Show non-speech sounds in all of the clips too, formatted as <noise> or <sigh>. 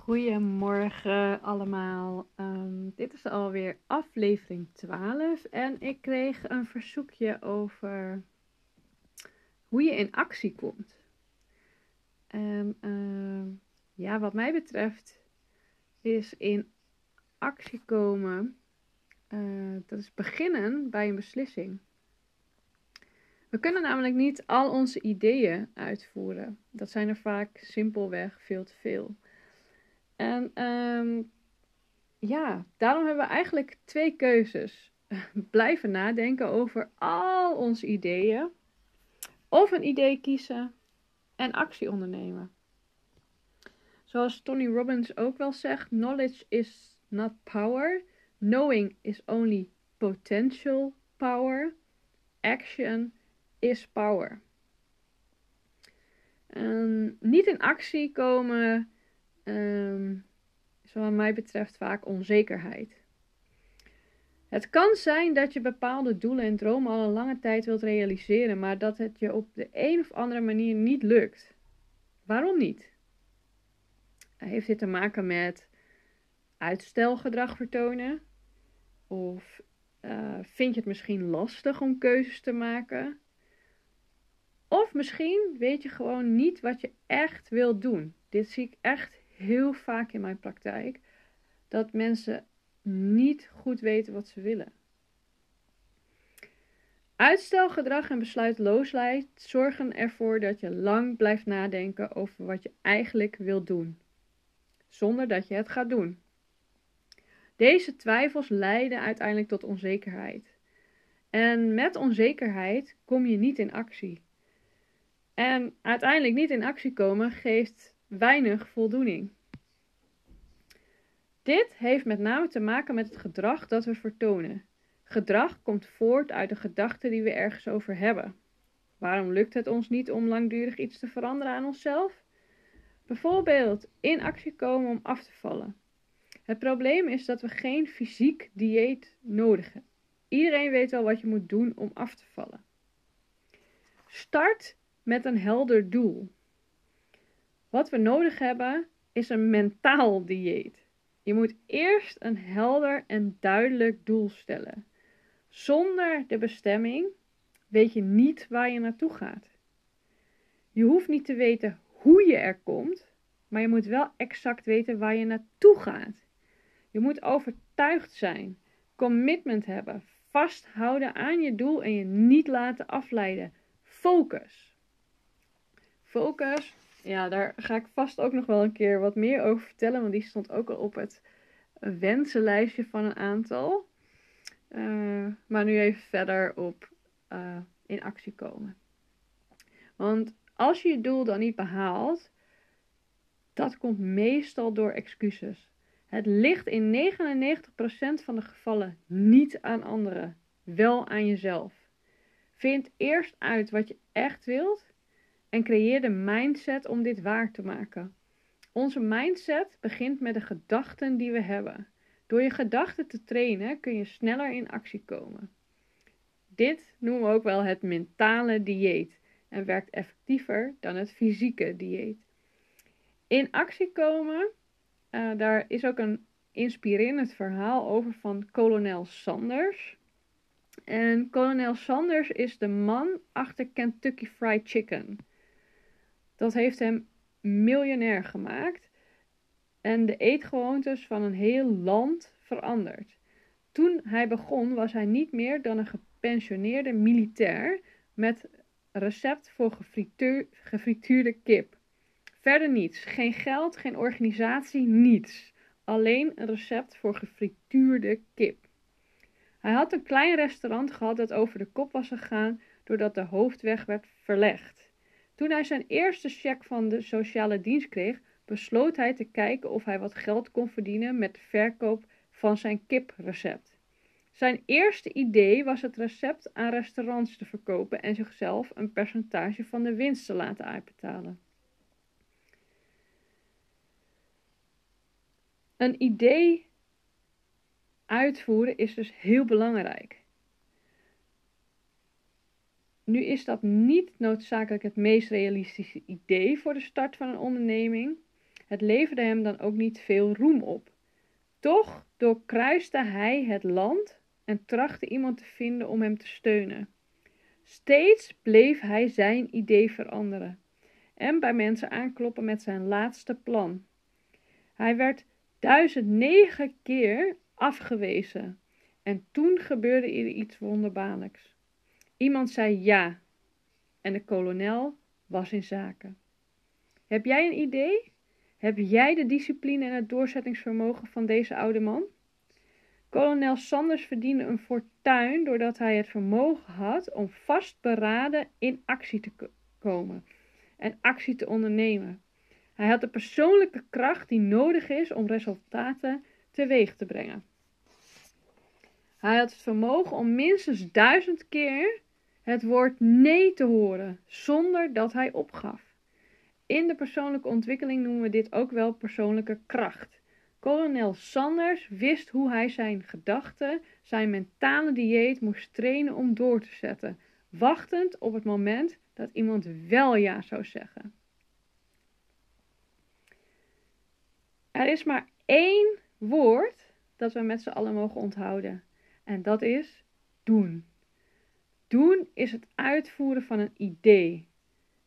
Goedemorgen allemaal. Ehm, dit is alweer aflevering 12 en ik kreeg een verzoekje over hoe je in actie komt. Ehm, ja, wat mij betreft is in actie komen, uh, dat is beginnen bij een beslissing. We kunnen namelijk niet al onze ideeën uitvoeren. Dat zijn er vaak simpelweg veel te veel. En ehm, ja, daarom hebben we eigenlijk twee keuzes. <laughs> Blijven nadenken over al onze ideeën. Of een idee kiezen en actie ondernemen. Zoals Tony Robbins ook wel zegt: knowledge is not power. Knowing is only potential power. Action is power. En niet in actie komen um, is wat mij betreft vaak onzekerheid. Het kan zijn dat je bepaalde doelen en dromen al een lange tijd wilt realiseren, maar dat het je op de een of andere manier niet lukt. Waarom niet? Heeft dit te maken met uitstelgedrag vertonen? Of uh, vind je het misschien lastig om keuzes te maken? Of misschien weet je gewoon niet wat je echt wilt doen. Dit zie ik echt heel vaak in mijn praktijk dat mensen niet goed weten wat ze willen. Uitstelgedrag en besluitloosheid zorgen ervoor dat je lang blijft nadenken over wat je eigenlijk wilt doen, zonder dat je het gaat doen. Deze twijfels leiden uiteindelijk tot onzekerheid. En met onzekerheid kom je niet in actie. En uiteindelijk niet in actie komen geeft weinig voldoening. Dit heeft met name te maken met het gedrag dat we vertonen. Gedrag komt voort uit de gedachten die we ergens over hebben. Waarom lukt het ons niet om langdurig iets te veranderen aan onszelf? Bijvoorbeeld in actie komen om af te vallen. Het probleem is dat we geen fysiek dieet nodig hebben. Iedereen weet wel wat je moet doen om af te vallen. Start met een helder doel. Wat we nodig hebben is een mentaal dieet. Je moet eerst een helder en duidelijk doel stellen. Zonder de bestemming weet je niet waar je naartoe gaat. Je hoeft niet te weten hoe je er komt, maar je moet wel exact weten waar je naartoe gaat. Je moet overtuigd zijn, commitment hebben, vasthouden aan je doel en je niet laten afleiden. Focus. Focus ja, daar ga ik vast ook nog wel een keer wat meer over vertellen. Want die stond ook al op het wensenlijstje van een aantal. Uh, maar nu even verder op uh, in actie komen. Want als je je doel dan niet behaalt, dat komt meestal door excuses. Het ligt in 99% van de gevallen niet aan anderen, wel aan jezelf. Vind eerst uit wat je echt wilt en creëer de mindset om dit waar te maken. Onze mindset begint met de gedachten die we hebben. Door je gedachten te trainen kun je sneller in actie komen. Dit noemen we ook wel het mentale dieet en werkt effectiever dan het fysieke dieet. In actie komen, uh, daar is ook een inspirerend verhaal over van kolonel Sanders. En kolonel Sanders is de man achter Kentucky Fried Chicken. Dat heeft hem miljonair gemaakt en de eetgewoontes van een heel land veranderd. Toen hij begon was hij niet meer dan een gepensioneerde militair met recept voor gefrituurde kip. Verder niets. Geen geld, geen organisatie, niets. Alleen een recept voor gefrituurde kip. Hij had een klein restaurant gehad dat over de kop was gegaan doordat de hoofdweg werd verlegd. Toen hij zijn eerste cheque van de sociale dienst kreeg, besloot hij te kijken of hij wat geld kon verdienen met de verkoop van zijn kiprecept. Zijn eerste idee was het recept aan restaurants te verkopen en zichzelf een percentage van de winst te laten uitbetalen. Een idee uitvoeren is dus heel belangrijk. Nu is dat niet noodzakelijk het meest realistische idee voor de start van een onderneming. Het leverde hem dan ook niet veel roem op. Toch doorkruiste hij het land en trachtte iemand te vinden om hem te steunen. Steeds bleef hij zijn idee veranderen en bij mensen aankloppen met zijn laatste plan. Hij werd duizend negen keer afgewezen en toen gebeurde er iets wonderbaarlijks. Iemand zei ja en de kolonel was in zaken. Heb jij een idee? Heb jij de discipline en het doorzettingsvermogen van deze oude man? Kolonel Sanders verdiende een fortuin doordat hij het vermogen had om vastberaden in actie te komen en actie te ondernemen. Hij had de persoonlijke kracht die nodig is om resultaten teweeg te brengen. Hij had het vermogen om minstens duizend keer het woord nee te horen zonder dat hij opgaf. In de persoonlijke ontwikkeling noemen we dit ook wel persoonlijke kracht. Kolonel Sanders wist hoe hij zijn gedachten, zijn mentale dieet moest trainen om door te zetten, wachtend op het moment dat iemand wel ja zou zeggen. Er is maar één woord dat we met z'n allen mogen onthouden. En dat is doen. Doen is het uitvoeren van een idee.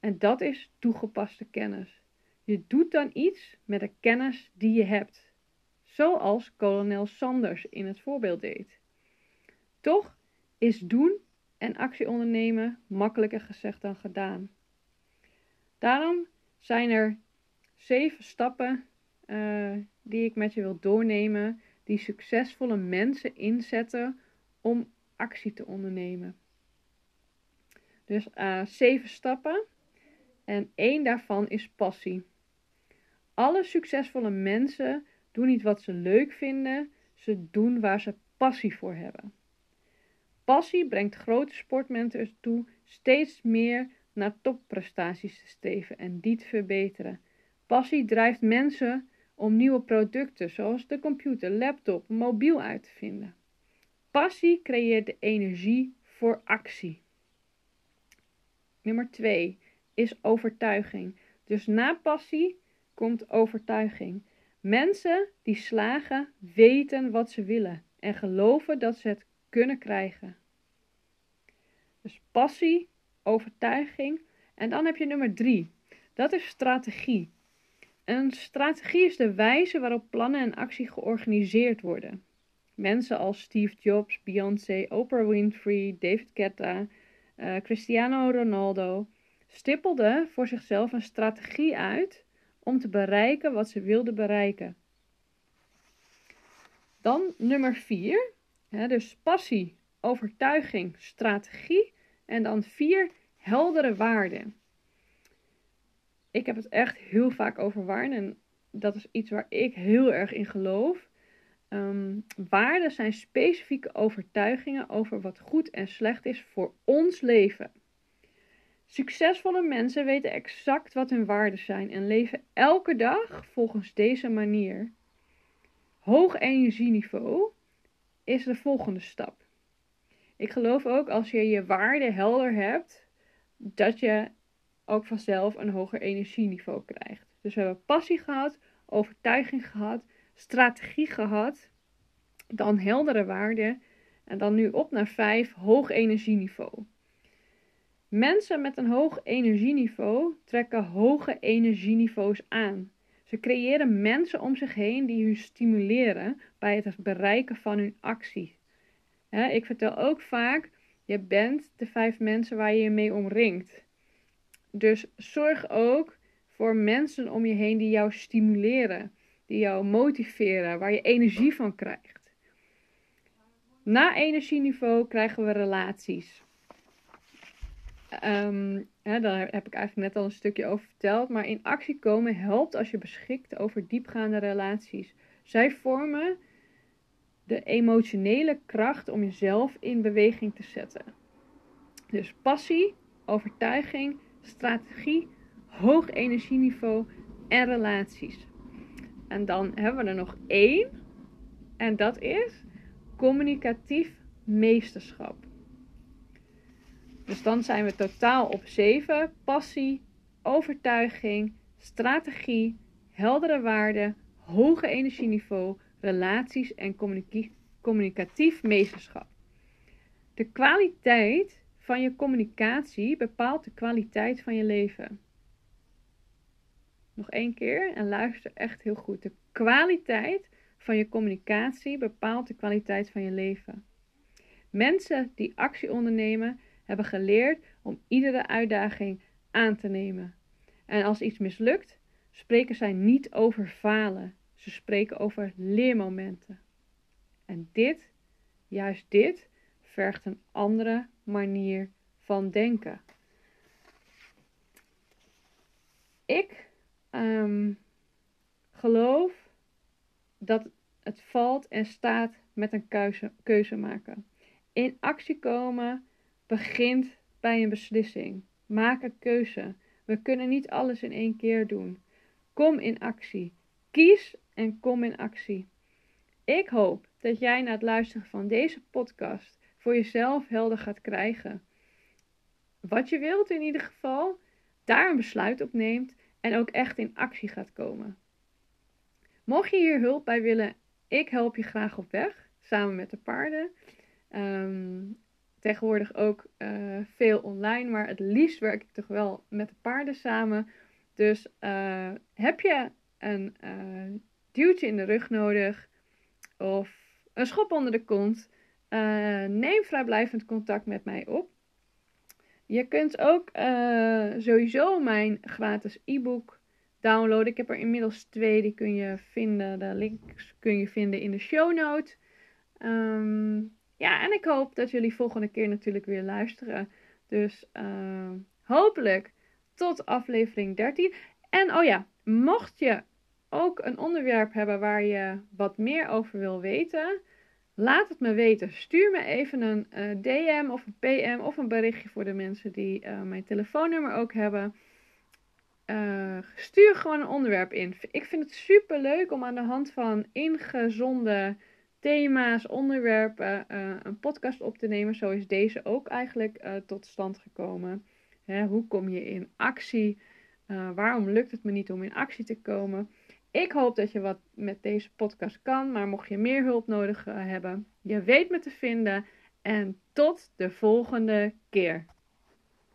En dat is toegepaste kennis. Je doet dan iets met de kennis die je hebt. Zoals kolonel Sanders in het voorbeeld deed. Toch is doen en actie ondernemen makkelijker gezegd dan gedaan. Daarom zijn er zeven stappen uh, die ik met je wil doornemen, die succesvolle mensen inzetten om actie te ondernemen. Dus uh, zeven stappen en één daarvan is passie. Alle succesvolle mensen doen niet wat ze leuk vinden, ze doen waar ze passie voor hebben. Passie brengt grote sportmensen ertoe steeds meer naar topprestaties te steven en die te verbeteren. Passie drijft mensen om nieuwe producten zoals de computer, laptop, mobiel uit te vinden. Passie creëert de energie voor actie. Nummer 2 is overtuiging. Dus na passie komt overtuiging. Mensen die slagen weten wat ze willen en geloven dat ze het kunnen krijgen. Dus passie, overtuiging. En dan heb je nummer 3. Dat is strategie. Een strategie is de wijze waarop plannen en actie georganiseerd worden. Mensen als Steve Jobs, Beyoncé, Oprah Winfrey, David Guetta, uh, Cristiano Ronaldo stippelden voor zichzelf een strategie uit om te bereiken wat ze wilden bereiken. Dan nummer 4, dus passie, overtuiging, strategie en dan 4 heldere waarden ik heb het echt heel vaak over waarden. En dat is iets waar ik heel erg in geloof. Um, waarden zijn specifieke overtuigingen over wat goed en slecht is voor ons leven. Succesvolle mensen weten exact wat hun waarden zijn en leven elke dag volgens deze manier. Hoog energieniveau is de volgende stap. Ik geloof ook als je je waarden helder hebt, dat je ook vanzelf een hoger energieniveau krijgt. Dus we hebben passie gehad, overtuiging gehad, strategie gehad, dan heldere waarden en dan nu op naar 5, hoog energieniveau. Mensen met een hoog energieniveau trekken hoge energieniveaus aan. Ze creëren mensen om zich heen die hun stimuleren bij het bereiken van hun actie. ik vertel ook vaak, je bent de vijf mensen waar je je mee omringt. Dus zorg ook voor mensen om je heen die jou stimuleren, die jou motiveren, waar je energie van krijgt. Na energieniveau krijgen we relaties. Um, daar heb ik eigenlijk net al een stukje over verteld. Maar in actie komen helpt als je beschikt over diepgaande relaties. Zij vormen de emotionele kracht om jezelf in beweging te zetten. Dus passie, overtuiging strategie, hoog energieniveau en relaties. En dan hebben we er nog één. En dat is communicatief meesterschap. Dus dan zijn we totaal op zeven: passie, overtuiging, strategie, heldere waarden, hoge energieniveau, relaties en communicatief meesterschap. De kwaliteit van je communicatie bepaalt de kwaliteit van je leven. Nog één keer en luister echt heel goed. De kwaliteit van je communicatie bepaalt de kwaliteit van je leven. Mensen die actie ondernemen hebben geleerd om iedere uitdaging aan te nemen. En als iets mislukt, spreken zij niet over falen. Ze spreken over leermomenten. En dit, juist dit, vergt een andere manier van denken. Ik um, geloof dat het valt en staat met een keuze, keuze maken. In actie komen begint bij een beslissing. Maak een keuze. We kunnen niet alles in één keer doen. Kom in actie. Kies en kom in actie. Ik hoop dat jij na het luisteren van deze podcast voor jezelf helder gaat krijgen. Wat je wilt in ieder geval, daar een besluit op neemt en ook echt in actie gaat komen. Mocht je hier hulp bij willen, ik help je graag op weg, samen met de paarden. Ehm, tegenwoordig ook uh, veel online, maar het liefst werk ik toch wel met de paarden samen. Dus uh, heb je een uh, duwtje in de rug nodig of een schop onder de kont, neem vrijblijvend contact met mij op. Je kunt ook sowieso mijn gratis e-book downloaden. Ik heb er inmiddels twee, die kun je vinden. De links kun je vinden in de show notes. Um, ja, en ik hoop dat jullie volgende keer natuurlijk weer luisteren. Dus uh, hopelijk tot aflevering 13. En oh ja, mocht je ook een onderwerp hebben waar je wat meer over wil weten, laat het me weten. Stuur me even een eh, DM of een PM of een berichtje voor de mensen die uh, mijn telefoonnummer ook hebben. Uh, stuur gewoon een onderwerp in. Ik vind het super leuk om aan de hand van ingezonde thema's, onderwerpen, een podcast op te nemen. Zo is deze ook eigenlijk tot stand gekomen. Hè, hoe kom je in actie? Waarom lukt het me niet om in actie te komen? Ik hoop dat je wat met deze podcast kan, maar mocht je meer hulp nodig hebben, je weet me te vinden. En tot de volgende keer.